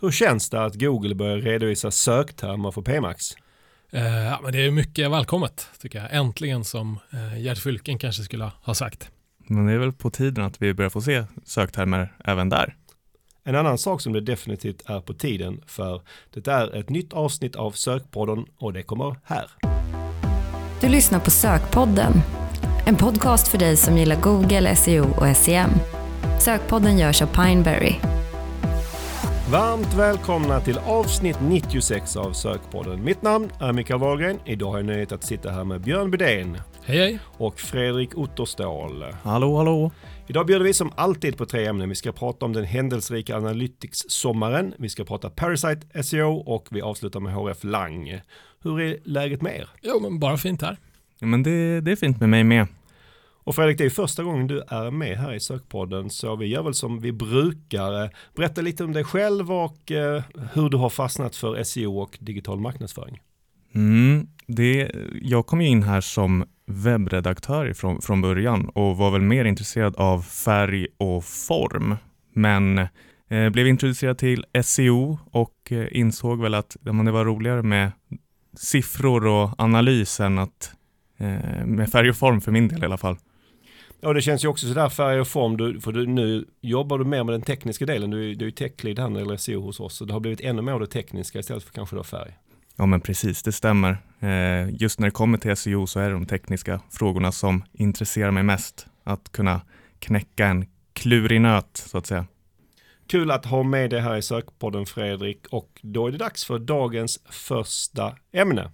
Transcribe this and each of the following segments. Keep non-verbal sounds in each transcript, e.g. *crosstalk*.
Hur känns det att Google börjar redovisa söktermer för PMAX? Eh, ja, men det är mycket välkommet tycker jag. Äntligen som eh, Gerd Fylken kanske skulle ha sagt. Men det är väl på tiden att vi börjar få se söktermer även där. En annan sak som det definitivt är på tiden för det är ett nytt avsnitt av Sökpodden och det kommer här. Du lyssnar på Sökpodden, en podcast för dig som gillar Google, SEO och SEM. Sökpodden görs av Pineberry. Varmt välkomna till avsnitt 96 av Sökpodden. Mitt namn är Mikael Wahlgren. Idag har jag nöjet att sitta här med Björn Bydén Hej hej! och Fredrik Otterståhl. Hallå, hallå! Idag bjuder vi som alltid på tre ämnen. Vi ska prata om den händelserika Analytics-sommaren, vi ska prata Parasite SEO och vi avslutar med HF Lang. Hur är läget med er? Jo, men bara fint här. Ja, men det, det är fint med mig med. Och Fredrik, det är första gången du är med här i Sökpodden så vi gör väl som vi brukar. Berätta lite om dig själv och eh, hur du har fastnat för SEO och digital marknadsföring. Mm, det, jag kom ju in här som webbredaktör från, från början och var väl mer intresserad av färg och form. Men eh, blev introducerad till SEO och eh, insåg väl att ja, det var roligare med siffror och analys än att, eh, med färg och form för min del i alla fall. Ja, det känns ju också sådär färg och form, du, för du, nu jobbar du mer med den tekniska delen. Du, är- du är ju tech-lead här gäller SEO hos oss, så det har blivit ännu mer det tekniska istället för kanske då färg. Ja men precis, det stämmer. Eh, just när det kommer till SEO så är det de tekniska frågorna som intresserar mig mest. Att kunna knäcka en klurig nöt så att säga. Kul att ha med dig här i Sökpodden Fredrik och då är det dags för dagens första ämne.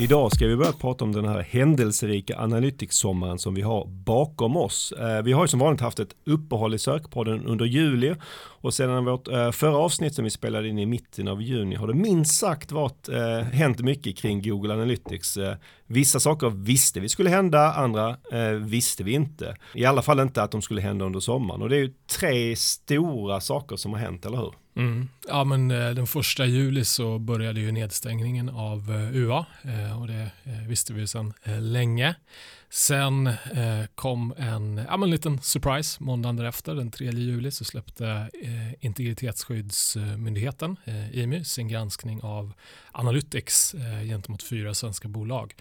Idag ska vi börja prata om den här händelserika Analytics-sommaren som vi har bakom oss. Eh, vi har ju som vanligt haft ett uppehåll i sökpodden under juli och sedan vårt eh, förra avsnitt som vi spelade in i mitten av juni har det minst sagt varit, eh, hänt mycket kring Google Analytics. Vissa saker visste vi skulle hända, andra visste vi inte. I alla fall inte att de skulle hända under sommaren och det är ju tre stora saker som har hänt, eller hur? Mm. Ja, men eh, den första juli så började ju nedstängningen av eh, UA eh, och det visste vi ju sedan länge. Sen kom en ja, men liten surprise måndagen därefter, den 3 juli, så släppte Integritetsskyddsmyndigheten, IMY, sin granskning av Analytics gentemot fyra svenska bolag.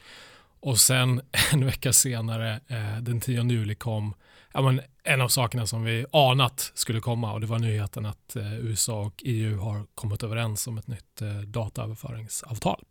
Och sen *laughs* en vecka senare, den 10 juli, kom ja, men en av sakerna som vi anat skulle komma och det var nyheten att eh, USA och EU har kommit överens om ett nytt eh, dataöverföringsavtal.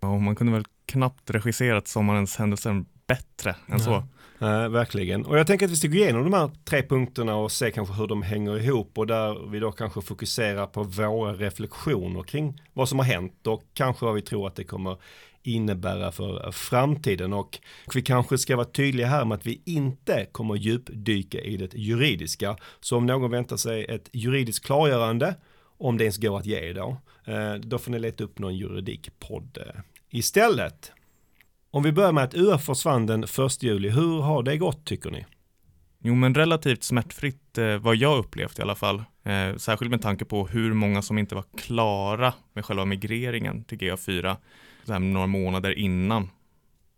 Ja, man kunde väl knappt regisserat sommarens händelser bättre än så. Eh, verkligen. Och jag tänker att vi ska gå igenom de här tre punkterna och se kanske hur de hänger ihop och där vi då kanske fokuserar på våra reflektioner kring vad som har hänt och kanske vad vi tror att det kommer innebära för framtiden och vi kanske ska vara tydliga här med att vi inte kommer djupdyka i det juridiska. Så om någon väntar sig ett juridiskt klargörande, om det ens går att ge då, eh, då får ni leta upp någon juridikpodd eh, istället. Om vi börjar med att UF försvann den 1 juli, hur har det gått tycker ni? Jo men relativt smärtfritt eh, vad jag upplevt i alla fall. Eh, särskilt med tanke på hur många som inte var klara med själva migreringen till GA4 här några månader innan.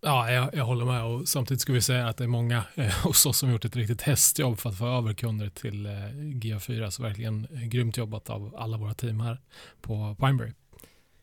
Ja, jag, jag håller med och samtidigt ska vi säga att det är många eh, *laughs* hos oss som gjort ett riktigt hästjobb för att få över kunder till eh, GA4. Så verkligen eh, grymt jobbat av alla våra team här på Pineberry.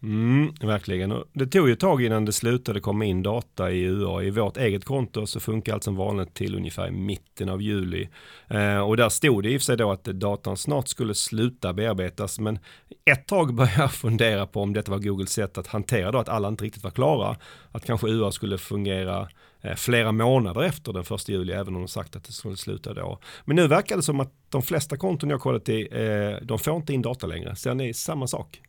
Mm, verkligen. Och det tog ju ett tag innan det slutade komma in data i UA. I vårt eget konto så funkar allt som vanligt till ungefär mitten av juli. Eh, och där stod det i och för sig då att datan snart skulle sluta bearbetas. Men ett tag började jag fundera på om detta var Googles sätt att hantera då att alla inte riktigt var klara. Att kanske UA skulle fungera eh, flera månader efter den första juli, även om de sagt att det skulle sluta då. Men nu verkar det som att de flesta konton jag kollat i, eh, de får inte in data längre. Sen det samma sak.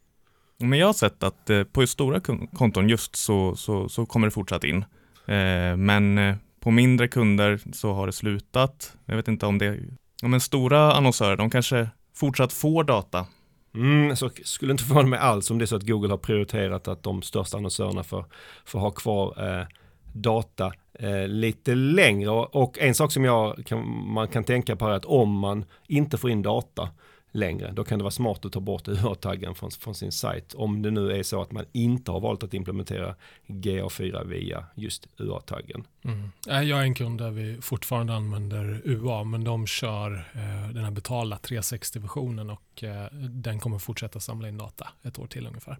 Men jag har sett att eh, på stora konton just så, så, så kommer det fortsatt in. Eh, men eh, på mindre kunder så har det slutat. Jag vet inte om det, ja men stora annonsörer, de kanske fortsatt får data. Mm, så skulle inte förvåna mig alls om det är så att Google har prioriterat att de största annonsörerna får, får ha kvar eh, data eh, lite längre. Och, och en sak som jag kan, man kan tänka på är att om man inte får in data längre. Då kan det vara smart att ta bort UA-taggen från, från sin sajt. Om det nu är så att man inte har valt att implementera GA4 via just UA-taggen. Mm. Jag är en kund där vi fortfarande använder UA men de kör eh, den här betalda 360-versionen och eh, den kommer fortsätta samla in data ett år till ungefär.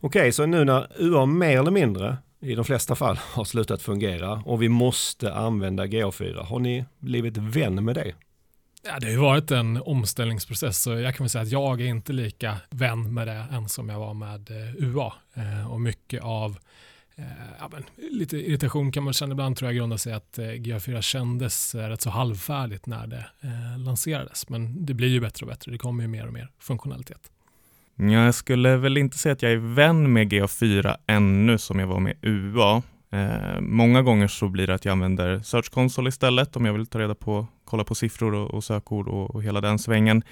Okej, okay, så nu när UA mer eller mindre i de flesta fall har slutat fungera och vi måste använda GA4, har ni blivit vän med det? Ja, det har ju varit en omställningsprocess så jag kan väl säga att jag är inte lika vän med det än som jag var med eh, UA. Eh, och mycket av eh, ja, men, lite irritation kan man känna ibland tror jag grundar sig att GA4 kändes rätt så halvfärdigt när det lanserades. Men det blir ju bättre och bättre. Det kommer ju mer och mer funktionalitet. Jag skulle väl inte säga att jag är vän med GA4 ännu som jag var med UA. Eh, många gånger så blir det att jag använder Search Console istället om jag vill ta reda på, kolla på siffror och, och sökord och, och, hela den svängen.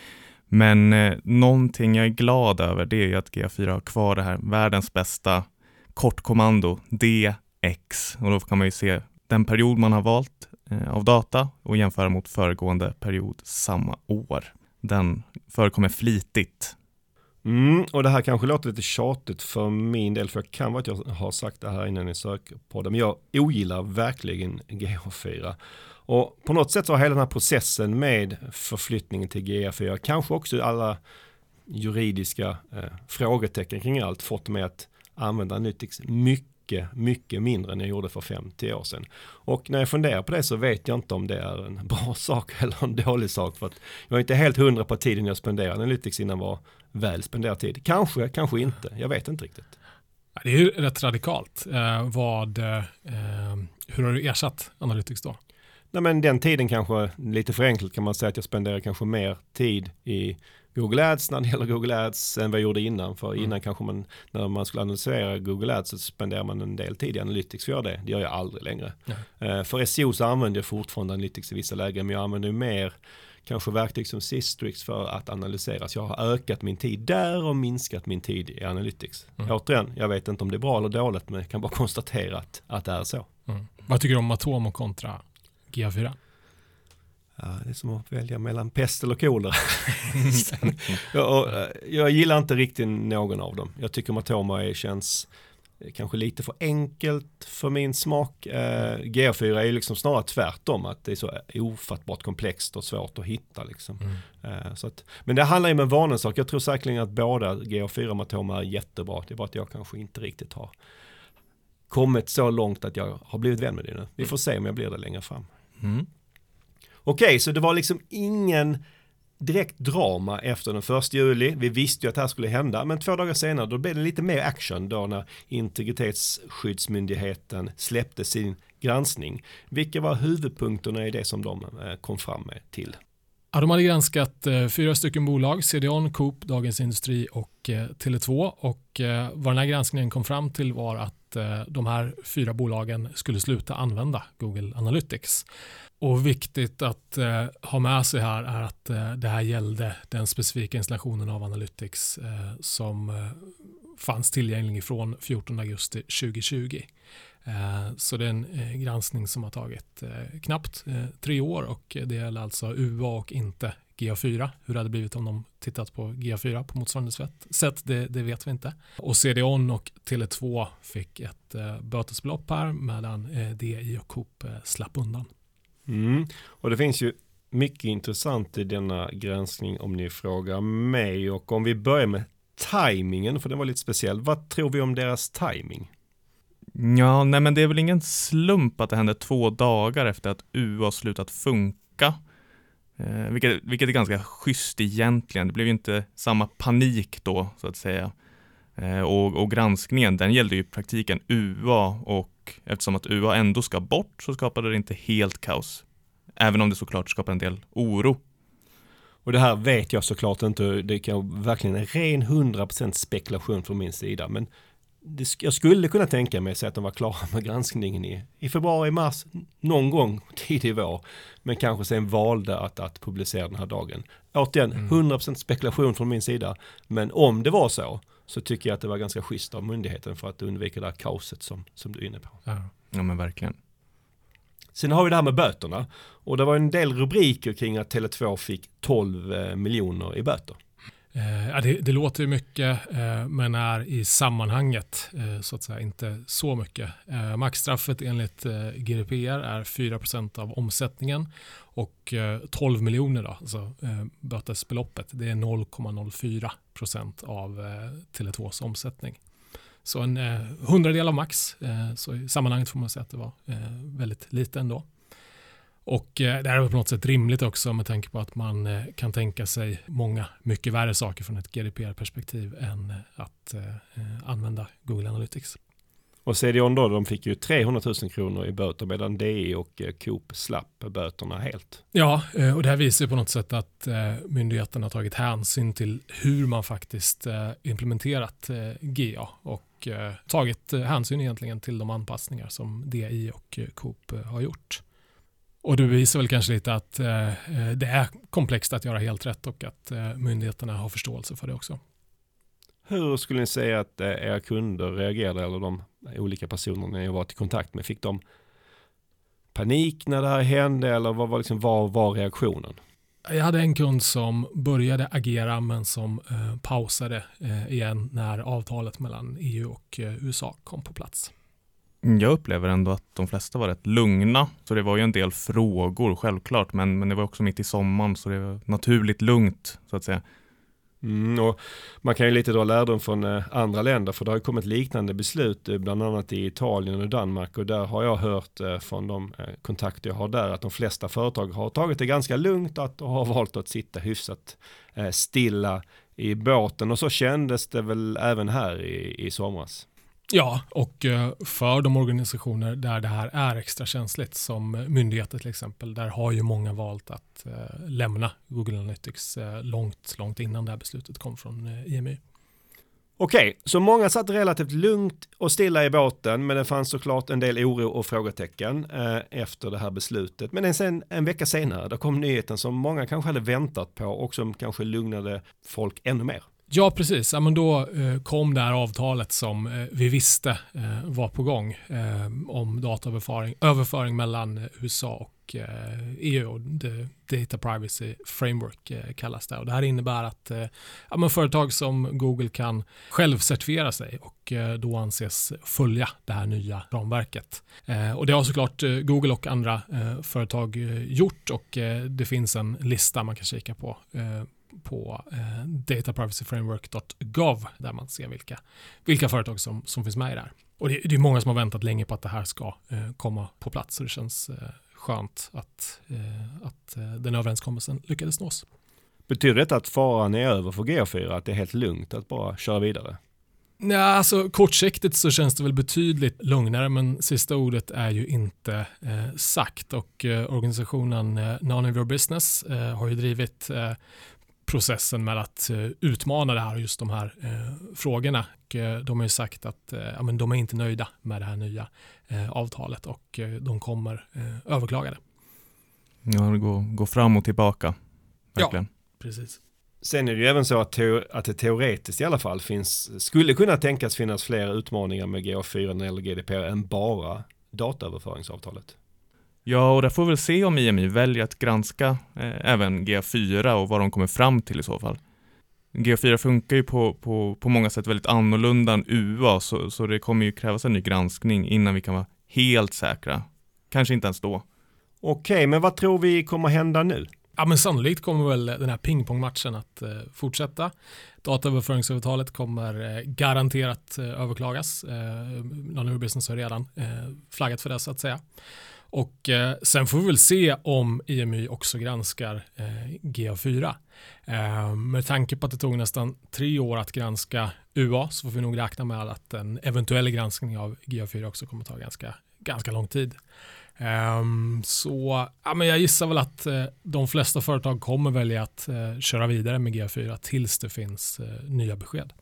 Men eh, någonting jag är glad över det är att GA4 har kvar det här världens bästa kortkommando DX och då kan man ju se den period man har valt eh, av data och jämföra mot föregående period samma år. Den förekommer flitigt Mm, och det här kanske låter lite tjatigt för min del, för jag kan vara att jag har sagt det här innan i sökpodden, men jag ogillar verkligen GH4. Och på något sätt så har hela den här processen med förflyttningen till GA4, kanske också alla juridiska eh, frågetecken kring allt, fått mig att använda Nytix mycket, mycket mindre än jag gjorde för 5-10 år sedan. Och när jag funderar på det så vet jag inte om det är en *laughs* bra sak eller en dålig sak. För att jag är inte helt hundra på tiden jag spenderar Analytics innan var väl spenderad tid. Kanske, kanske inte. Jag vet inte riktigt. Det är ju rätt radikalt. Eh, vad, eh, hur har du ersatt Analytics då? Nej, men den tiden kanske, lite förenklat kan man säga att jag spenderar kanske mer tid i Google Ads när det gäller Google Ads än vad jag gjorde innan. För mm. innan kanske man, när man skulle analysera Google Ads så spenderar man en del tid i Analytics för att göra det. Det gör jag aldrig längre. Mm. för SEO så använder jag fortfarande Analytics i vissa lägen, men jag använder mer kanske verktyg som Sistrix för att analysera. Så jag har ökat min tid där och minskat min tid i Analytics. Mm. Återigen, jag vet inte om det är bra eller dåligt, men jag kan bara konstatera att, att det är så. Mm. Vad tycker du om Matomo kontra GA4? Ja, det är som att välja mellan pest eller kolera. *laughs* jag, jag gillar inte riktigt någon av dem. Jag tycker Matoma känns kanske lite för enkelt för min smak. Eh, G4 är ju liksom snarare tvärtom, att det är så ofattbart komplext och svårt att hitta. Liksom. Mm. Eh, så att, men det handlar ju om en vanesak. Jag tror säkerligen att båda G4 och Matoma är jättebra. Det är bara att jag kanske inte riktigt har kommit så långt att jag har blivit vän med det nu. Vi får se om jag blir det längre fram. Mm. Okej, okay, så det var liksom ingen direkt drama efter den första juli. Vi visste ju att det här skulle hända, men två dagar senare då blev det lite mer action då när integritetsskyddsmyndigheten släppte sin granskning. Vilka var huvudpunkterna i det som de eh, kom fram med till? Ja, de hade granskat eh, fyra stycken bolag, CDON, Coop, Dagens Industri och eh, Tele2 och eh, vad den här granskningen kom fram till var att Eh, de här fyra bolagen skulle sluta använda Google Analytics. Och viktigt att eh, ha med sig här är att eh, det här gällde den specifika installationen av Analytics som fanns tillgänglig från 14 augusti 2020. Så det är en granskning som har tagit knappt tre år och det gäller alltså UA och inte GA4. Hur det hade blivit om de tittat på GA4 på motsvarande sätt, det, det vet vi inte. Och CDON och Tele2 fick ett bötesbelopp här medan DI och Coop slapp undan. Mm. Och det finns ju mycket intressant i denna granskning om ni frågar mig och om vi börjar med tajmingen, för den var lite speciell. Vad tror vi om deras timing? Ja, nej men det är väl ingen slump att det hände två dagar efter att UA slutat funka. Eh, vilket, vilket är ganska schysst egentligen. Det blev ju inte samma panik då, så att säga. Eh, och, och, granskningen, den gällde ju i praktiken UA och eftersom att UA ändå ska bort så skapade det inte helt kaos. Även om det såklart skapar en del oro. Och det här vet jag såklart inte, det kan verkligen en ren 100% spekulation från min sida. Men det, jag skulle kunna tänka mig att de var klara *laughs* med granskningen i, i februari, mars, någon gång *laughs* tidig vår. Men kanske sen valde att, att publicera den här dagen. Återigen, mm. 100% spekulation från min sida. Men om det var så, så tycker jag att det var ganska schysst av myndigheten för att undvika det här kaoset som, som du är inne på. Ja, ja men verkligen. Sen har vi det här med böterna. Och det var en del rubriker kring att Tele2 fick 12 eh, miljoner i böter. Eh, det, det, låter mycket eh, men är i sammanhanget eh, så att säga inte så mycket. Eh, maxstraffet enligt eh, GDPR är 4% av omsättningen och eh, 12 miljoner, då, alltså eh, bötesbeloppet, det är 0,04% av eh, Tele2s omsättning. Så en hundradel av max, så i sammanhanget får man säga att det var väldigt lite ändå. Och eh, det här är på något sätt rimligt också med tanke på att man eh, kan tänka sig många mycket värre saker från ett GDPR-perspektiv än eh, att använda Google Analytics. Och CDON då, de fick ju 300 000 kronor i böter medan DI och Coop slapp böterna helt. Ja, och det här visar på något sätt att myndigheten har tagit hänsyn till hur man faktiskt implementerat GA och tagit hänsyn egentligen till de anpassningar som DI och Coop har gjort. Och det visar väl kanske lite att eh, eh, det är komplext att göra helt rätt och att eh, myndigheterna har förståelse för det också. Hur skulle ni säga att eh, era kunder reagerade eller de olika personerna ni har varit i kontakt med? Fick de panik när det här hände eller vad var, liksom, vad var reaktionen? Jag hade en kund som började agera men som eh, pausade eh, igen när avtalet mellan EU och USA kom på plats. Mm, jag upplever ändå att de flesta var rätt lugna. Så det var ju en del frågor självklart, men, men det var också mitt i sommaren så det var naturligt lugnt så att säga. Mm, och man kan ju lite dra lärdom från eh, andra länder för det har ju kommit liknande beslut eh, bland annat i Italien och Danmark och där har jag hört eh, från de kontakter jag har där att de flesta företag har tagit det ganska lugnt att, och har valt att sitta hyfsat stilla i båten och så kändes det väl även här i, i somras. Ja, och eh, för de organisationer där det här är extra känsligt, som myndigheter till exempel, där har ju många valt att eh, lämna Google Analytics eh, långt, långt innan det här beslutet kom från IMY. Okej, så många satt relativt lugnt och stilla i båten, men det fanns såklart en del oro och frågetecken efter det här beslutet. Men sen en vecka senare, då kom nyheten som många kanske hade väntat på och som kanske lugnade folk ännu mer. Ja, precis. Ja, men då eh, kom det här avtalet som eh, vi visste eh, var på gång eh, om dataöverföring överföring mellan eh, USA och eh, EU. The Data Privacy Framework kallas det. Och det här innebär att ja, men företag som Google kan självcertifiera sig och då anses följa det här nya ramverket. Och det har såklart Google och andra företag gjort och det finns en lista man kan kika på på eh, dataprivacyframework.gov där man ser vilka, vilka företag som, som finns med i det här. Och det, det är många som har väntat länge på att det här ska eh, komma på plats så det känns eh, skönt att, eh, att eh, den överenskommelsen lyckades nås. Betyder detta att faran är över för G4, att det är helt lugnt att bara köra vidare? Nej, alltså kortsiktigt så känns det väl betydligt lugnare, men sista ordet är ju inte eh, sagt och eh, organisationen eh, None of your business eh, har ju drivit eh, processen med att eh, utmana det här och just de här eh, frågorna. Och, eh, de har ju sagt att ja, men de är inte nöjda med det här nya avtalet och de kommer överklaga det. Ja, det går, går fram och tillbaka. Verkligen. Ja, precis. Sen är det ju även så att, att det teoretiskt i alla fall finns, skulle kunna tänkas finnas fler utmaningar med GA4 när det gäller GDPR än bara dataöverföringsavtalet. Ja, och där får vi väl se om IMI väljer att granska eh, även G4 och vad de kommer fram till i så fall. G4 funkar ju på, på, på många sätt väldigt annorlunda än UA, så, så det kommer ju krävas en ny granskning innan vi kan vara helt säkra. Kanske inte ens då. Okej, men vad tror vi kommer hända nu? Ja, men sannolikt kommer väl den här pingpongmatchen att eh, fortsätta. Dataöverföringsavtalet kommer eh, garanterat eh, överklagas. Eh, Non Business har redan eh, flaggat för det så att säga. Och eh, sen får vi väl se om IMY också granskar eh, GA4. Eh, med tanke på att det tog nästan tre år att granska UA så får vi nog räkna med att en eventuell granskning av GA4 också kommer ta ganska, ganska lång tid. Um, så ja, men jag gissar väl att uh, de flesta företag kommer välja att uh, köra vidare med GA4 tills det finns uh, nya besked.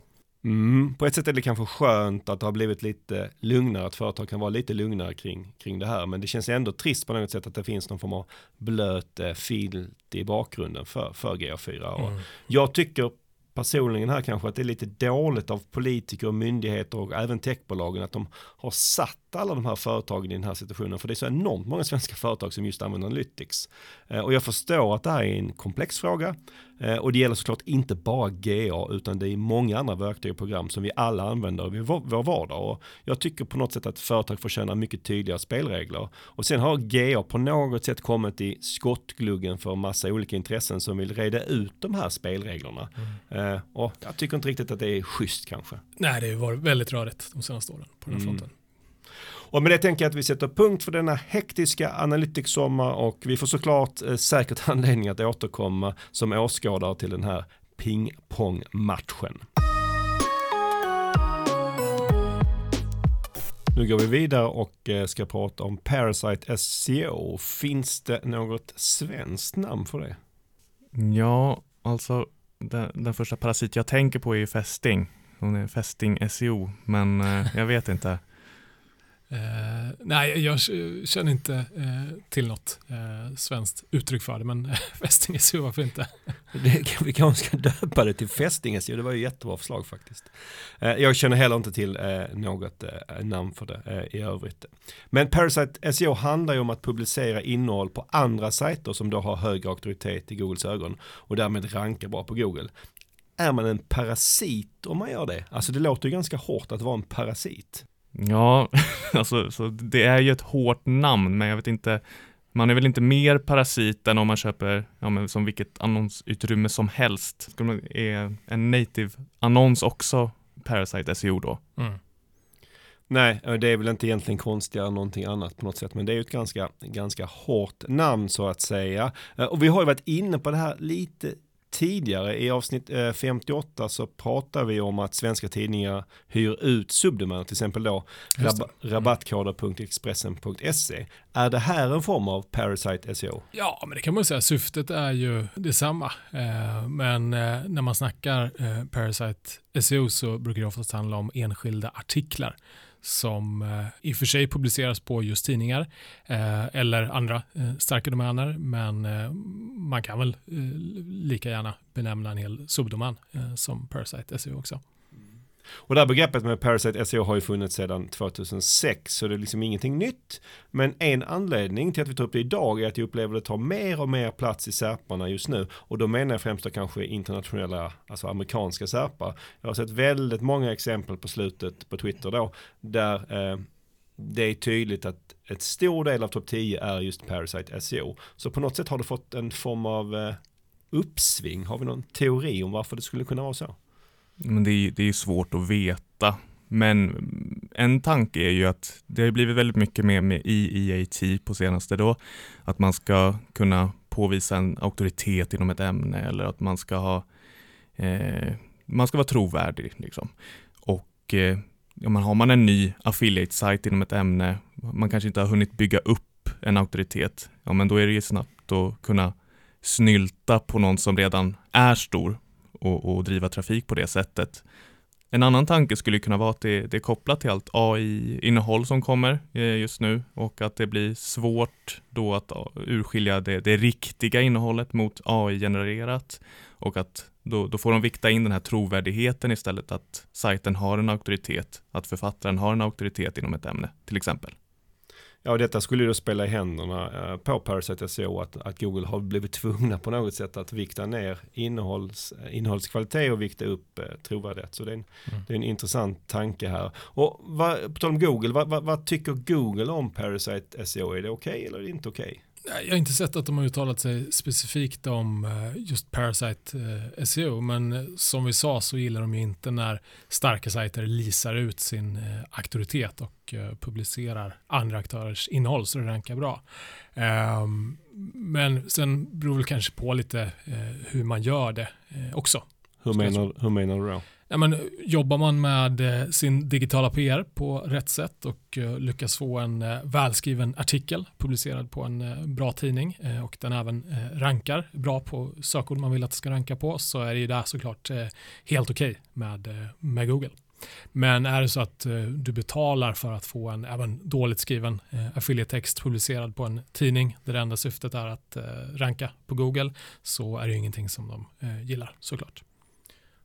Mm, på ett sätt är det kanske skönt att det har blivit lite lugnare, att företag kan vara lite lugnare kring, kring det här. Men det känns ändå trist på något sätt att det finns någon form av blöt eh, filt i bakgrunden för, för GA4. Och mm. Jag tycker personligen här kanske att det är lite dåligt av politiker och myndigheter och även techbolagen att de har satt stötta alla de här företagen i den här situationen. För det är så enormt många svenska företag som just använder Analytics. Eh, och jag förstår att det här är en komplex fråga. Eh, och det gäller såklart inte bara GA utan det är många andra verktyg och program som vi alla använder i vår vardag. Och jag tycker på något sätt att företag förtjänar mycket tydligare spelregler. Och sen har GA på något sätt kommit i skottgluggen för massa olika intressen som vill reda ut de här spelreglerna. Mm. Och jag tycker inte riktigt att det är schysst kanske. Nej, det har varit väldigt rörigt de senaste åren på den mm. fronten. Och med det tänker jag att vi sätter punkt för denna hektiska Analytics-sommar och vi får såklart eh, säkert *laughs* anledning att återkomma som åskådare till den här pingpongmatchen. Nu går vi vidare och eh, ska prata om Parasite SEO. Finns det något svenskt namn för det? Ja, alltså den, den första parasit jag tänker på är ju fästing. Hon är fästing SEO, men eh, jag vet inte. Eh, nej, jag känner inte eh, till något eh, svenskt uttryck för det, men *laughs* fästing-SEO, varför inte? *laughs* Det, vi kanske ska döpa det till fästing-SEO, det var ju jättebra förslag faktiskt. Eh, jag känner heller inte till eh, något eh, namn för det eh, i övrigt. Men Parasite SEO handlar ju om att publicera innehåll på andra sajter som då har högre auktoritet i Googles ögon och därmed rankar bra på Google är man en parasit om man gör det? Alltså det låter ju ganska hårt att vara en parasit. Ja, *laughs* alltså så det är ju ett hårt namn, men jag vet inte, man är väl inte mer parasit än om man köper, ja men som vilket annonsutrymme som helst. Är en native annons också Parasite SEO då? Mm. Nej, eh, det är väl inte egentligen konstigare än någonting annat på något sätt, men det är ju ett ganska, ganska hårt namn så att säga. Eh, och vi har ju varit inne på det här lite tidigare i avsnitt 58 eh, så pratar vi om att svenska tidningar hyr ut subdomäner, till exempel då rab rabattkoder.expressen.se. Är det här en form av Parasite SEO? Ja, men det kan man säga. Syftet är ju detsamma. Eh, men eh, när man snackar Parasite SEO så brukar det oftast handla om enskilda artiklar som eh, i och för sig publiceras på just tidningar eh, eller andra eh, starka domäner men eh, man kan väl eh, lika gärna benämna en hel subdomän eh, som Parasite SEO också. Och det här begreppet med Parasite SEO har ju funnits sedan 2006 så det är liksom ingenting nytt. Men en anledning till att vi tar upp det idag är att jag upplever att det tar mer och mer plats i särparna just nu. Och då menar jag främst då kanske internationella, alltså amerikanska särpar. Jag har sett väldigt många exempel på slutet på Twitter då där eh, det är tydligt att ett stor del av topp 10 är just Parasite SEO. Så på något sätt har det fått en form av eh, uppsving. Har vi någon teori om varför det skulle kunna vara så? Men det är, det är svårt att veta. Men en tanke är ju att det har blivit väldigt mycket mer med EEAT på senaste då. Att man ska kunna påvisa en auktoritet inom ett ämne eller att man ska ha eh, man ska vara trovärdig. Liksom. Och eh, ja, man har man en ny affiliate-sajt inom ett ämne, man kanske inte har hunnit bygga upp en auktoritet, ja men då är det ju snabbt att kunna snylta på någon som redan är stor och, och driva trafik på det sättet. En annan tanke skulle kunna vara att det, det är kopplat till allt AI-innehåll som kommer eh, just nu och att det blir svårt då att eh, urskilja det, det riktiga innehållet mot AI-genererat och att då, då, får de vikta in den här trovärdigheten istället att sajten har en auktoritet, att författaren har en auktoritet inom ett ämne till exempel. Ja, detta skulle då spela i händerna eh, på Parasite SEO att, att Google har blivit *laughs* tvungna på något sätt att vikta ner innehålls, eh, innehållskvalitet och vikta upp eh, trovärdighet. Så det är, en, mm. det är en intressant tanke här. Och vad, på tal om Google, vad, vad, vad, tycker Google om Parasite SEO? Är det okej okay eller är det inte okej? Okay? Jag har inte sett att de har uttalat sig specifikt om eh, just Parasite eh, SEO, men eh, som vi sa så gillar de ju inte när starka sajter lisar ut sin auktoritet och publicerar andra aktörers innehåll så det rankar bra. Ehm, men sen beror det kanske på lite hur man gör det också. Hur menar, hur menar du då? Ja, men, jobbar man med eh, sin digitala PR på rätt sätt och eh, lyckas få en eh, välskriven artikel publicerad på en eh, bra tidning eh, och den även eh, rankar bra på sökord man vill att det ska ranka på så är det ju där såklart helt okej okay med, med Google. Men är det så att du betalar för att få en även dåligt skriven affiliate-text publicerad på en tidning där det enda syftet är att ranka på Google så är det ingenting som de gillar såklart.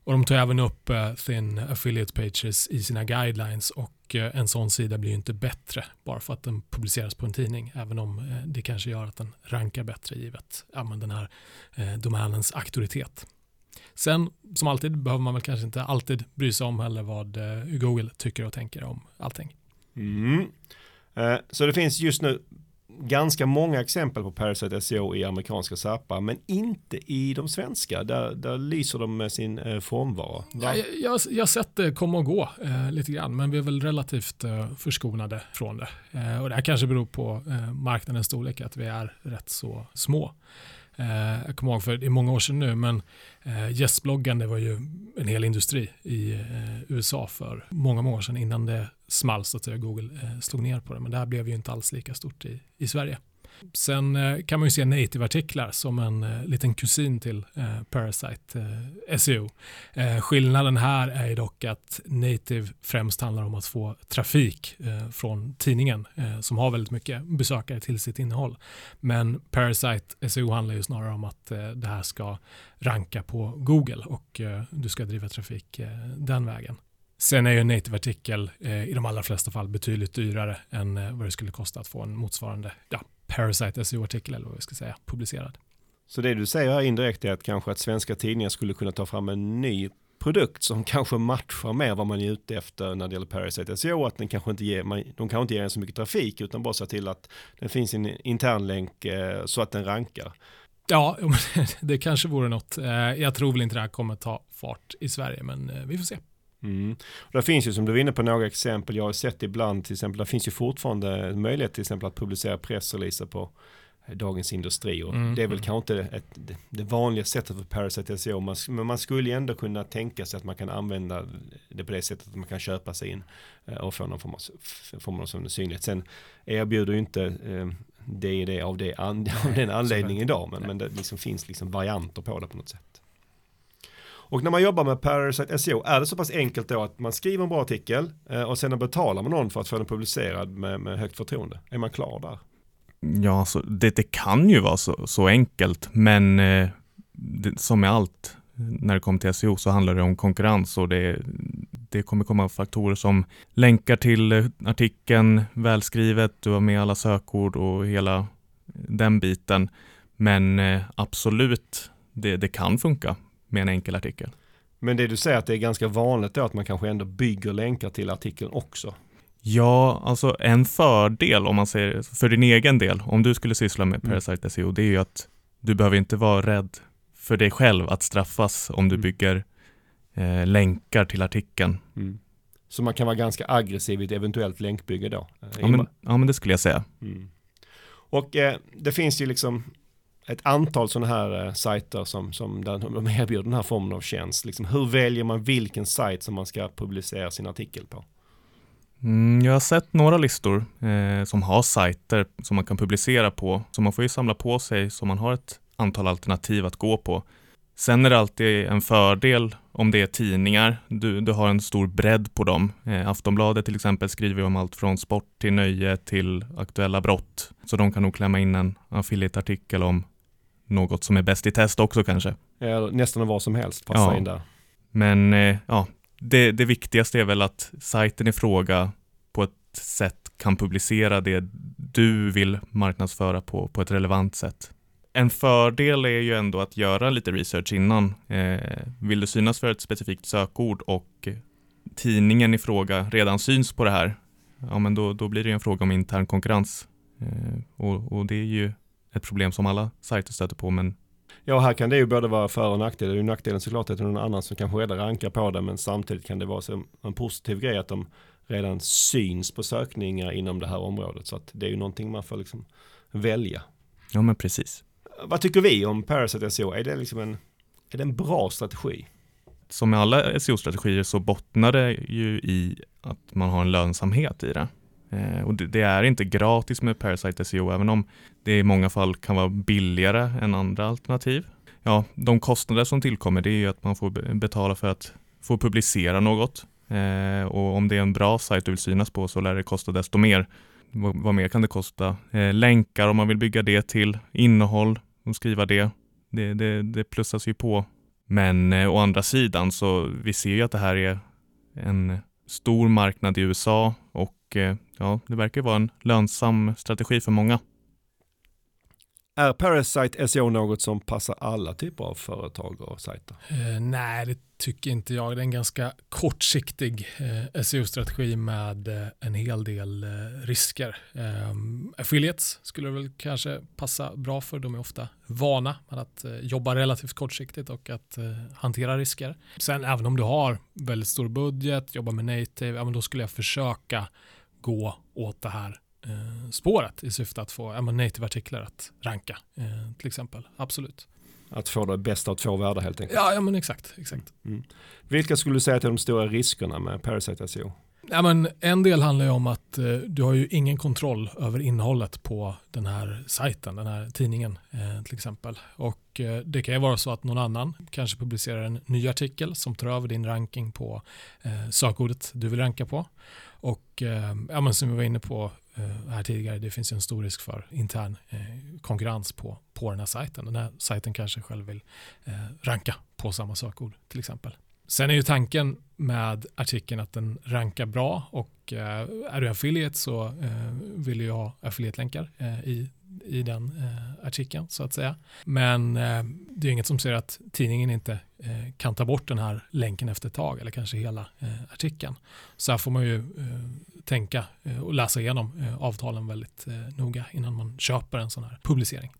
Och de tar även upp eh, sin Thin Affiliate Pages i sina guidelines och eh, en sån sida blir ju inte bättre bara för att den publiceras på en tidning, även om eh, det kanske gör att den rankar bättre givet ja, den här domänens auktoritet. Sen, som alltid, behöver man väl kanske inte alltid bry sig om heller vad Google tycker och tänker om allting. Mm. Så det finns just nu ganska många exempel på Parasite SEO i amerikanska SAPar men inte i de svenska. Där, där lyser de med sin eh, frånvaro. Ja, jag, jag, har sett det komma och gå eh, lite grann men vi är väl relativt eh, förskonade från det. Eh, och det här kanske beror på eh, marknadens storlek att vi är rätt så små. Eh, jag kommer ihåg för det är många år sedan nu, men eh, gästbloggande var ju en hel industri i eh, USA för många, många år sedan innan det small så att säga, Google eh, slog ner på det. Men det här blev ju inte alls lika stort i, i Sverige. Sen eh, kan man ju se native-artiklar som en eh, liten kusin till eh, Parasite SEO. skillnaden här är dock att native främst handlar om att få trafik från tidningen som har väldigt mycket besökare till sitt innehåll. Men Parasite SEO handlar ju snarare om att det här ska ranka på Google och du ska driva trafik den vägen. Sen är ju en native-artikel i de allra flesta fall betydligt dyrare än vad det skulle kosta att få en motsvarande ja, Parasite SEO-artikel eller vad vi ska säga, publicerad. Så det du säger här indirekt är att kanske att svenska tidningar skulle kunna ta fram en ny produkt som kanske matchar mer vad man är ute efter när det gäller Parasite SEO, att den kanske inte ger, man, de kanske inte ger en så mycket trafik utan bara ser till att det finns en internlänk eh, så att den rankar. Ja, *laughs* det kanske vore något. Eh, jag tror väl inte det här kommer ta fart i Sverige, men eh, vi får se. Mm. Och det finns ju som du var inne på några exempel, jag har sett ibland till exempel, det finns ju fortfarande möjlighet till exempel att publicera pressreleaser på Dagens Industri och mm. det är väl kanske inte ett, det vanliga sättet för Parasite SEO men man skulle ändå kunna tänka sig att man kan använda det på det sättet att man kan köpa sig in eh, och få någon form av, form av synlighet. Sen erbjuder ju inte eh, det, det av, det, *laughs* av den anledningen idag men, men det liksom finns liksom varianter på det på något sätt. Och när man jobbar med Parasite SEO, är det så pass enkelt då att man skriver en bra artikel eh, och sen betalar man någon för att få den publicerad med, med högt förtroende? Är man klar där? Ja, alltså, det, det kan ju vara så, så enkelt, men eh, det, som med allt när det kommer till SEO så handlar det om konkurrens och det, det kommer komma faktorer som länkar till eh, artikeln, välskrivet, du har med alla sökord och hela den biten. Men eh, absolut, det, det kan funka med en enkel artikel. Men det du säger att det är ganska vanligt då att man kanske ändå bygger länkar till artikeln också? Ja, alltså en fördel om man säger för din egen del, om du skulle syssla med mm. Parasite SEO, det är ju att du behöver inte vara rädd för dig själv att straffas om du mm. bygger eh, länkar till artikeln. Mm. Så man kan vara ganska aggressiv i ett eventuellt länkbygge då? Ja men, ja, men det skulle jag säga. Mm. Och eh, det finns ju liksom ett antal sådana här eh, sajter som, som där de erbjuder den här formen av tjänst. Liksom, hur väljer man vilken sajt som man ska publicera sin artikel på? Mm, jag har sett några listor eh, som har sajter som man kan publicera på, så man får ju samla på sig så man har ett antal alternativ att gå på. Sen är det alltid en fördel om det är tidningar. Du, du har en stor bredd på dem. Eh, Aftonbladet till exempel skriver om allt från sport till nöje till aktuella brott. Så de kan nog klämma in en affiliate-artikel om något som är bäst i test också kanske. Ja, nästan vad som helst passar ja. in där. Men eh, ja, det, det viktigaste är väl att sajten i fråga på ett sätt kan publicera det du vill marknadsföra på, på ett relevant sätt. En fördel är ju ändå att göra lite research innan. Eh, vill du synas för ett specifikt sökord och tidningen i fråga redan syns på det här, ja men då, då blir det en fråga om intern konkurrens. Eh, och, och det är ju ett problem som alla sajter stöter på. Men Ja, här kan det ju både vara för och nackdel. Det är ju nackdelen såklart att det är någon annan som kanske redan rankar på det, men samtidigt kan det vara en positiv grej att de redan syns på sökningar inom det här området. Så att det är ju någonting man får liksom välja. Ja, men precis. Vad tycker vi om Parasite SEO? Är det liksom en, är det en bra strategi? Som med alla SEO-strategier så bottnar det ju i att man har en lönsamhet i det. Eh, och det, det, är inte gratis med Parasite SEO, även om det i många fall kan vara billigare än andra alternativ. Ja, de kostnader som tillkommer det är ju att man får betala för att få publicera något. Eh, och om det är en bra sajt du vill synas på så lär det kosta desto mer. vad, vad mer kan det kosta? Eh, länkar om man vill bygga det till, innehåll och skriva det. Det, det, det plussas ju på Men eh, å andra sidan så vi ser ju att det här är en stor marknad i USA och eh, ja, det verkar vara en lönsam strategi för många. Är Parasite SEO något som passar alla typer av företag och sajter? Eh, nej, det tycker inte jag. Det är en ganska kortsiktig eh, SEO-strategi med eh, en hel del eh, risker. Ehm, affiliates skulle väl kanske passa bra för. De är ofta vana med att eh, jobba relativt kortsiktigt och att eh, hantera risker. Sen även om du har väldigt stor budget, jobbar med native, ja, men då skulle jag försöka gå åt det här spåret i syfte att få ja, native-artiklar att ranka eh, till exempel. Absolut. Att få det bästa av två världar helt enkelt. Ja, ja men exakt. exakt. Mm. Vilka skulle du säga är de stora riskerna med Parasite SEO? Ja, men en del handlar ju om att eh, du har ju ingen kontroll över innehållet på den här sajten, den här tidningen eh, till exempel. Och eh, det kan ju vara så att någon annan kanske publicerar en ny artikel som tar över din ranking på eh, sökordet du vill ranka på. Och eh, ja, men som vi var inne på eh, Eh, här tidigare, det finns ju en stor risk för intern eh, konkurrens på, på den här sajten. Den här sajten kanske själv vill eh, ranka på samma sökord till exempel. Sen är ju tanken med artikeln att den rankar bra och eh, är du affiliate så eh, vill du ha affiliate-länkar eh, i, i den eh, artikeln så att säga. Men eh, det är inget som säger att tidningen inte eh, kan ta bort den här länken efter ett tag eller kanske hela eh, artikeln. Så här får man ju eh, tänka eh, och läsa igenom avtalen väldigt noga innan man köper en sån här publicering.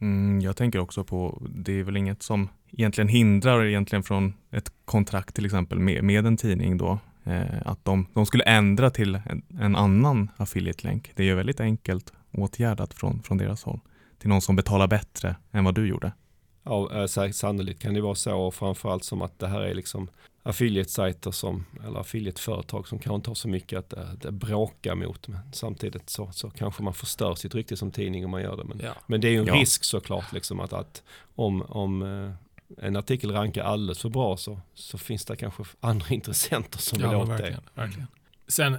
Mm, jag tänker också på, det är väl inget som egentligen hindrar egentligen från ett kontrakt till exempel med, med en tidning då, att de, de, skulle ändra till en, en annan affiliate-länk. Det är ju väldigt enkelt åtgärdat från, från deras håll till någon som betalar bättre än vad du gjorde. Ja, eh, sannolikt kan det vara så och framförallt som att det här är liksom affiliate-sajter som, eller affiliate-företag som kanske inte har så mycket att det, det bråkar mot. Men samtidigt så, så kanske man förstör sitt rykte som tidning om man gör det. Men, ja. men det är ju en ja. risk såklart liksom att, att om, om eh, en artikel rankar alldeles för bra så, så finns det kanske andra *laughs* intressenter som vill ja, åt verkligen, det. Verkligen. Sen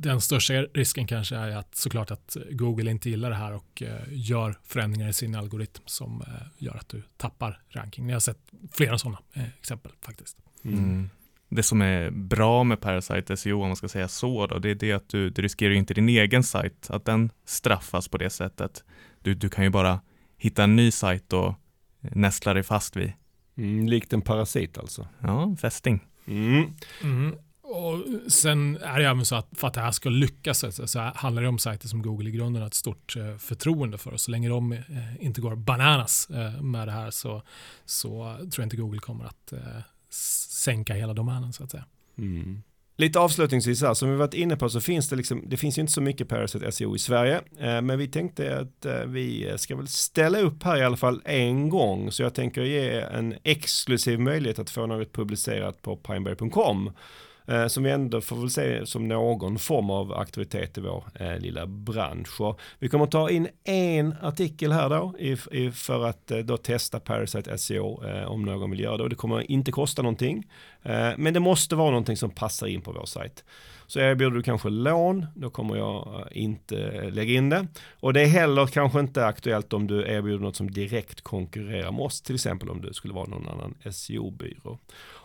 den största risken kanske är att såklart att Google inte gillar det här och eh, gör förändringar i sin algoritm som eh, gör att du tappar ranking. Ni har sett flera sådana exempel faktiskt. Mm. mm. Det som är bra med Parasite SEO, om man ska säga så, då, det är det att du, du riskerar inte din egen sajt, att den straffas på det sättet. Du, du kan ju bara hitta en ny sajt och nästla dig fast vid. Mm, likt en parasit alltså. Ja, fästing. Mm. Mm. Och sen är det även så att för att det här ska lyckas så, handlar det om sajter som Google i grunden har ett stort eh, förtroende för. Så länge de eh, inte går bananas eh, med det här så, så tror jag inte Google kommer att sänka hela domänen så att säga. Mm. Lite avslutningsvis här, som vi varit inne på så finns det liksom, det finns ju inte så mycket Parasite SEO i Sverige, eh, men vi tänkte att eh, vi ska väl ställa upp här i alla fall en gång, så jag tänker ge en exklusiv möjlighet att få något publicerat på pineberry.com eh, som vi ändå får väl se som någon form av auktoritet i vår eh, lilla bransch. Och vi kommer ta in en artikel här då i, i, för att eh, då testa Parasite SEO eh, om någon vill göra det och det kommer inte kosta någonting. Eh, men det måste vara någonting som passar in på vår sajt. Så erbjuder du kanske lån, då kommer jag eh, inte eh, lägga in det. Och det är heller kanske inte aktuellt om du erbjuder något som direkt konkurrerar med oss, till exempel om du skulle vara någon annan SEO-byrå.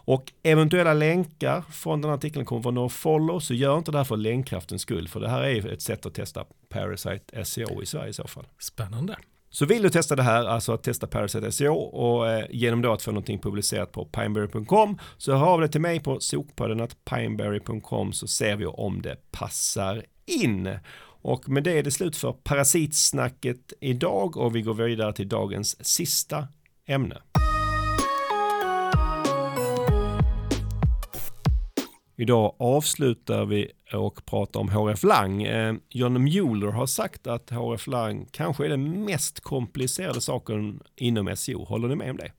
Och eventuella länkar från den här artikeln kommer vara no follow, så gör inte det här för länkkraftens skull, för det här är ett sätt att testa Parasite SEO i Sverige i så fall. Spännande. Så vill du testa det här, alltså att testa Parasite SEO och eh, genom då att få någonting publicerat på pineberry.com så hör av dig till mig på sokpodden pineberry.com så ser vi om det passar in. Och med det är det slut för parasitsnacket idag och vi går vidare till dagens sista ämne. Idag avslutar vi och pratar om HF Lang. Eh, John Mueller har sagt att HF Lang kanske är den mest komplicerade saken inom SEO. Håller ni med om det?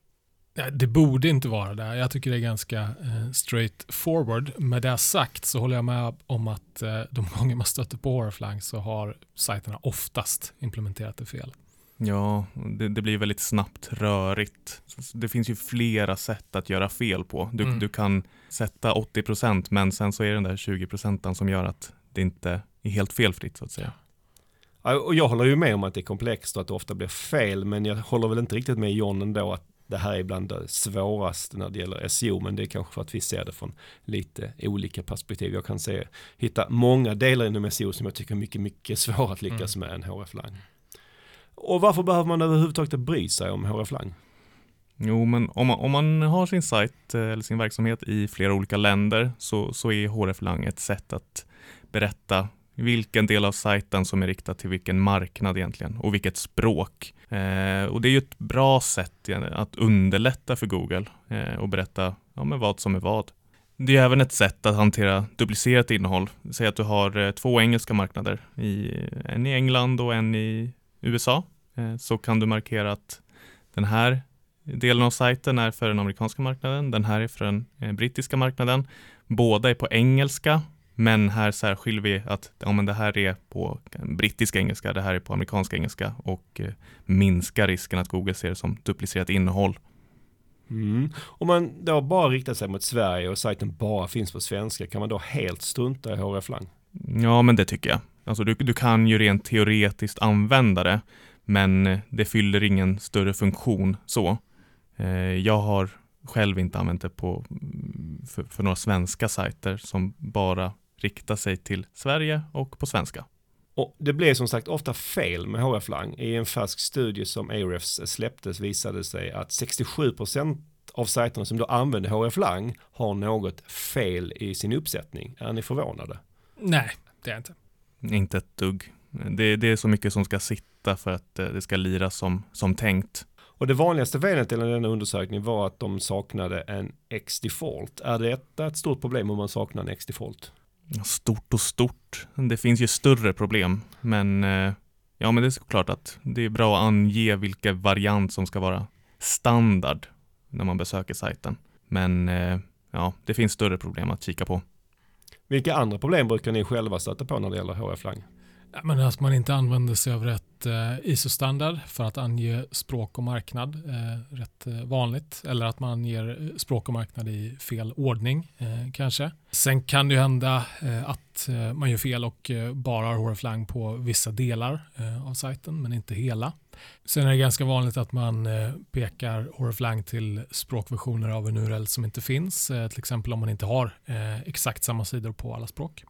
Ja, det borde inte vara det. Jag tycker det är ganska eh, straight forward. Med det sagt så håller jag med om att eh, de gånger man stöter på HF Lang så har sajterna oftast implementerat det fel. Ja, det, det, blir väldigt snabbt rörigt. Det finns ju flera sätt att göra fel på. Du, mm. du kan sätta 80% men sen så är det den där 20% som gör att det inte är helt felfritt så att säga. Ja, och jag håller ju med om att det är komplext och att det ofta blir fel men jag håller väl inte riktigt med John ändå att det här är bland det svåraste när det gäller SEO, men det är kanske för att vi ser det från lite olika perspektiv. Jag kan se, hitta många delar inom SEO som jag tycker är mycket, mycket svårare att lyckas mm. med än HRF-lang. Och varför behöver man överhuvudtaget bry sig om HRF-lang? Jo, men om man, om man har sin sajt eh, eller sin verksamhet i flera olika länder så, så är HRF-lang ett sätt att berätta vilken del av sajten som är riktad till vilken marknad egentligen och vilket språk. Eh, och det är ju ett bra sätt att underlätta för Google eh, och berätta ja, men vad som är vad. Det är även ett sätt att hantera duplicerat innehåll. Säg att du har eh, två engelska marknader, i, en i England och en i USA. Eh, så kan du markera att den här delen av sajten är för den amerikanska marknaden, den här är för den eh, brittiska marknaden. Båda är på engelska men här särskiljer vi att ja, men det här är på brittisk engelska, det här är på amerikansk engelska och eh, minskar risken att Google ser det som duplicerat innehåll. Mm. Om man då bara riktar sig mot Sverige och sajten bara finns på svenska, kan man då helt strunta i HRF-lang? Ja, men det tycker jag. Alltså du, du kan ju rent teoretiskt använda det, men det fyller ingen större funktion så. Eh, jag har själv inte använt det på, för, för några svenska sajter som bara rikta sig till Sverige och på svenska. Och det blev som sagt ofta fel med HF-lang. I en färsk studie som Ahrefs släpptes visade sig att 67% av sajterna som då använder HF-lang har något fel i sin uppsättning. Är ni förvånade? Nej, det är jag inte. Inte ett dugg. Det, det, är så mycket som ska sitta för att eh, det ska lira som, som tänkt. Och det vanligaste felet i denna undersökning var att de saknade en X-default. Är det ett stort problem om man saknar en X-default? Stort och stort. Det finns ju större problem, men eh, ja, men det är såklart att det är bra att ange vilken variant som ska vara standard när man besöker sajten. Men eh, ja, det finns större problem att kika på. Vilka andra problem brukar ni själva stöta på när det gäller HF-lang? Men att man inte använder sig av rätt eh, ISO-standard för att ange språk och marknad. Eh, rätt eh, vanligt. Eller att man anger språk och marknad i fel ordning kanske. Sen kan det ju hända att man gör fel och bara har HRFlang på vissa delar av sajten men inte hela. Sen är det ganska vanligt att man pekar HRFlang till språkversioner av en URL som inte finns. Till exempel om man inte har exakt samma sidor på alla språk.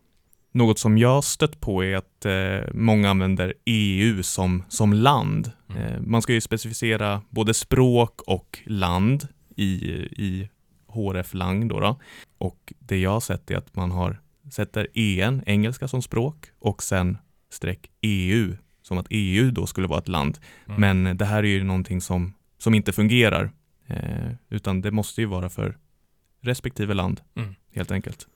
Något som jag stött på är att eh, många använder EU som, som land. Mm. Eh, man ska ju specificera både språk och land i, i HRF-lang. Då, då Och det jag har sett är att man har sätter EN, engelska som språk, och sen streck EU, som att EU då skulle vara ett land. Mm. Men det här är ju någonting som, som inte fungerar, eh, utan det måste ju vara för respektive land, mm. helt enkelt.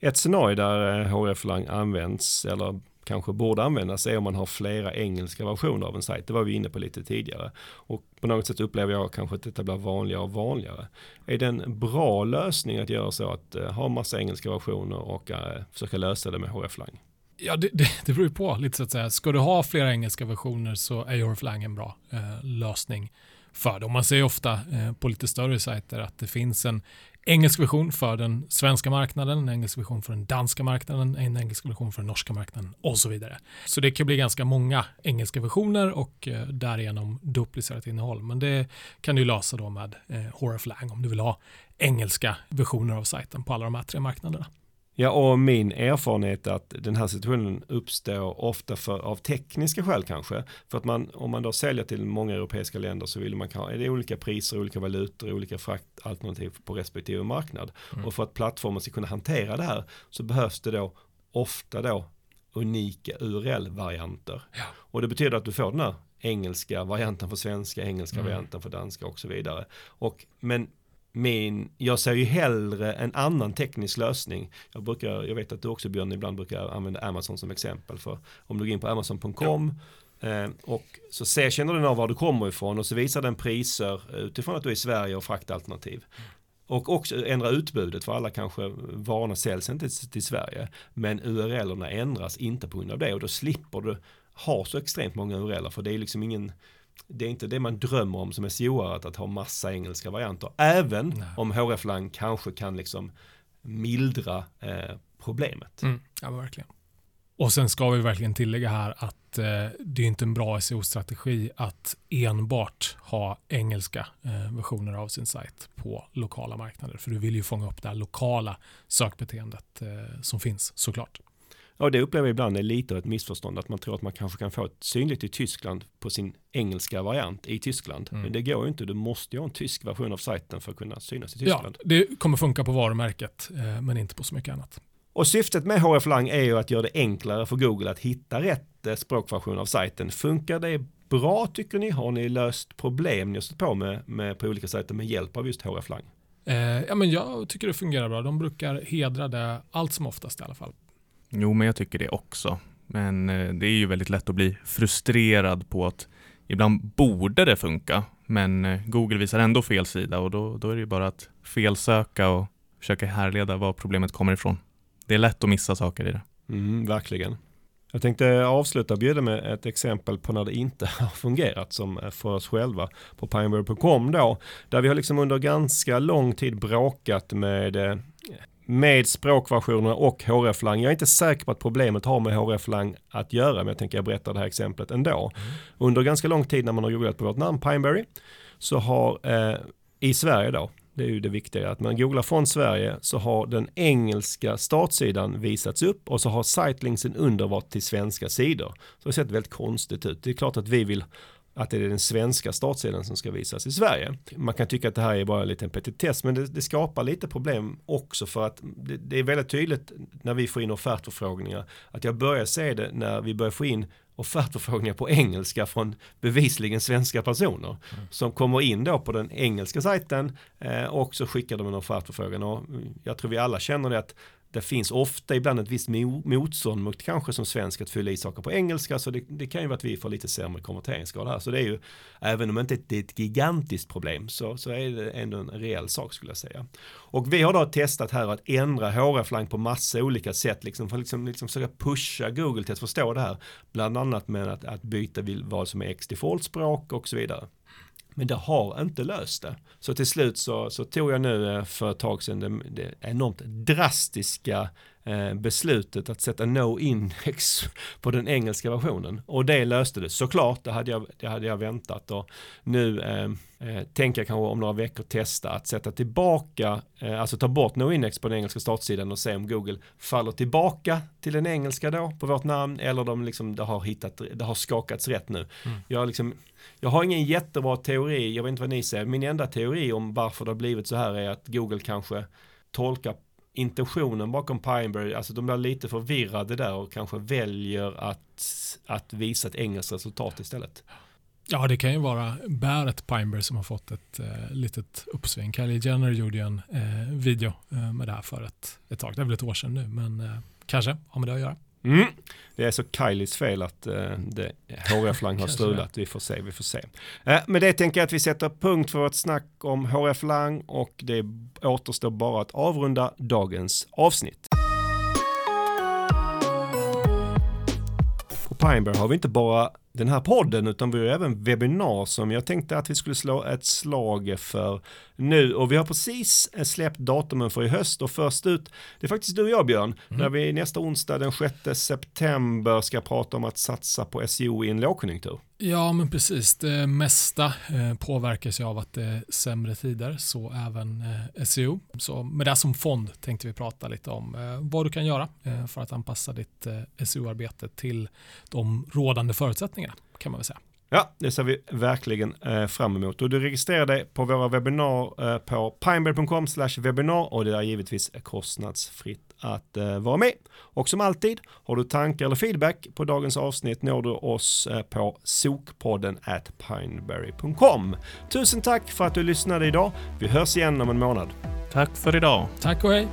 Ett scenario där eh, HF-lang används eller kanske borde användas är om man har flera engelska versioner av en sajt. Det var vi inne på lite tidigare. Och på något sätt upplever jag kanske att detta blir vanligare och vanligare. Är det en bra lösning att göra så att eh, ha massa engelska versioner och eh, försöka lösa det med HF-lang? Ja, det, det, det beror ju på lite så att säga. Ska du ha flera engelska versioner så är HF-lang en bra eh, lösning för det. Och man ser ofta eh, på lite större sajter att det finns en engelsk version för den svenska marknaden, en engelsk version för den danska marknaden, en engelsk version för den norska marknaden och så vidare. Så det kan bli ganska många engelska versioner och eh, därigenom duplicerat innehåll. Men det kan du lösa då med eh, Horrorflang om du vill ha engelska versioner av sajten på alla de här tre marknaderna. Ja, och min erfarenhet är att den här situationen uppstår ofta för, av tekniska skäl kanske. För att man, om man då säljer till många europeiska länder så vill man ha, är det olika priser, olika valutor, olika fraktalternativ på respektive marknad. Mm. Och för att plattformen ska kunna hantera det här så behövs det då ofta då unika URL-varianter. Ja. Och det betyder att du får den här engelska varianten för svenska, engelska mm. varianten för danska och så vidare. Och, men min, jag ser ju hellre en annan teknisk lösning. Jag, brukar, jag vet att du också Björn ibland brukar använda Amazon som exempel. För om du går in på amazon.com eh, och så ser, känner den av var du kommer ifrån och så visar den priser utifrån att du är i Sverige och fraktalternativ. Och också ändra utbudet för alla kanske varorna säljs inte till, till Sverige. Men URLerna ändras inte på grund av det och då slipper du ha så extremt många URLer för det är liksom ingen det är inte det man drömmer om som seo att, att ha massa engelska varianter. Även Nej. om HRF-lang kanske kan liksom mildra eh, problemet. Mm, ja, verkligen. Och sen ska vi verkligen tillägga här att att eh, det är inte en bra SEO-strategi att enbart ha engelska eh, versioner av sin sajt på lokala marknader. För du vill ju fånga upp det här lokala sökbeteendet eh, som finns såklart. Ja, det upplever jag ibland är lite av ett missförstånd att man tror att man kanske kan få ett synligt i Tyskland på sin engelska variant i Tyskland. Mm. Men det går ju inte, du måste ju ha en tysk version av sajten för att kunna synas i Tyskland. Ja, det kommer funka på varumärket eh, men inte på så mycket annat. Och syftet med HF Lang är ju att göra det enklare för Google att hitta rätt eh, språkversion av sajten. Funkar det bra tycker ni? Har ni löst problem ni har stött på med, med på olika sajter med hjälp av just HF Lang? Eh, ja, men jag tycker det fungerar bra. De brukar hedra det allt som oftast i alla fall. Jo, men jag tycker det också. Men eh, det är ju väldigt lätt att bli frustrerad på att ibland borde det funka, men eh, Google visar ändå fel sida och då, då är det ju bara att felsöka och försöka härleda var problemet kommer ifrån. Det är lätt att missa saker i det. Mm, verkligen. Jag tänkte avsluta och bjuda med ett exempel på när det inte *laughs* har fungerat som eh, för oss själva på pineberry.com då. Där vi har liksom under ganska lång tid bråkat med med språkversionerna och HRF-lang. Jag är inte säker på att problemet har med HRF-lang att göra, men jag tänker jag berätta det här exemplet ändå. Mm. Under ganska lång tid när man har googlat på vårt namn Pineberry så har eh, i Sverige då, det är ju det viktiga, att man googlar från Sverige så har den engelska startsidan visats upp och så har sitelinksen under varit till svenska sidor. Så det har sett väldigt konstigt ut. Det är klart att vi vill att det är den svenska startsidan som ska visas i Sverige. Man kan tycka att det här är bara en liten petitess men det, det skapar lite problem också för att det, det, är väldigt tydligt när vi får in offertförfrågningar att jag börjar se det när vi börjar få in offertförfrågningar på engelska från bevisligen svenska personer mm. som kommer in då på den engelska sajten eh, och så skickar de en offertförfrågan och jag tror vi alla känner det att det finns ofta ibland ett visst motstånd mot kanske som svensk att fylla i saker på engelska så det, det kan ju vara att vi får lite sämre konverteringsgrad här så det är ju även om det inte är ett gigantiskt problem så, så är det ändå en reell sak skulle jag säga. Och vi har då testat här att ändra HR-flank på massa olika sätt liksom för att liksom, liksom försöka pusha Google till att förstå det här bland annat med att, att byta vad som är X default språk och så vidare. Men det har inte löst det. Så till slut så, så tog jag nu eh, för ett tag sedan det, det enormt drastiska beslutet att sätta no index *laughs* på den engelska versionen. Och det löste det såklart, det hade jag, det hade jag väntat. Och nu eh, eh, tänker jag kanske om några veckor testa att sätta tillbaka, eh, alltså ta bort no index på den engelska startsidan och se om Google faller tillbaka till den engelska då på vårt namn eller de liksom, det har hittat, det har skakats rätt nu. Mm. Jag liksom jag har ingen jättebra teori, jag vet inte vad ni säger, min enda teori om varför det har blivit så här är att Google kanske tolkar intentionen bakom Pineberry, alltså de blir lite förvirrade där och kanske väljer att, att visa ett engelskt resultat istället. Ja, det kan ju vara Bäret Pineberry som har fått ett eh, litet uppsving. Kylie Jenner gjorde ju en eh, video eh, med det här för ett, ett tag, det är väl ett år sedan nu, men eh, kanske har med det att göra. Mm. Det är så Kylies fel att eh, det, HRF-lang har strulat. Vi får se, vi får se. Eh, med det tänker jag att vi sätter punkt för vårt snack om HRF-lang och det återstår bara att avrunda dagens avsnitt. På Pineberry har vi inte bara den här podden utan vi har även webbinar som jag tänkte att vi skulle slå ett slag för nu och vi har precis släppt datumen för i höst och först ut det är faktiskt du och jag Björn mm. när vi nästa onsdag den 6 september ska prata om att satsa på SEO i en lågkonjunktur. Ja men precis, det mesta eh, påverkas ju av att det är sämre tider så även eh, SEO. Så med det som fond tänkte vi prata lite om eh, vad du kan göra för att anpassa ditt SEO-arbete till de rådande förutsättningarna kan man väl säga. Ja, det ser vi verkligen eh, fram emot. Och du registrerar dig på våra webbinar eh, på pineberry.com webbinar och det är givetvis kostnadsfritt att eh, vara med. Och som alltid, har du tankar eller feedback på dagens avsnitt når du oss eh, på sokpodden at pineberry.com. Tusen tack för att du lyssnade idag. Vi hörs igen om en månad. Tack för idag. Tack och hej.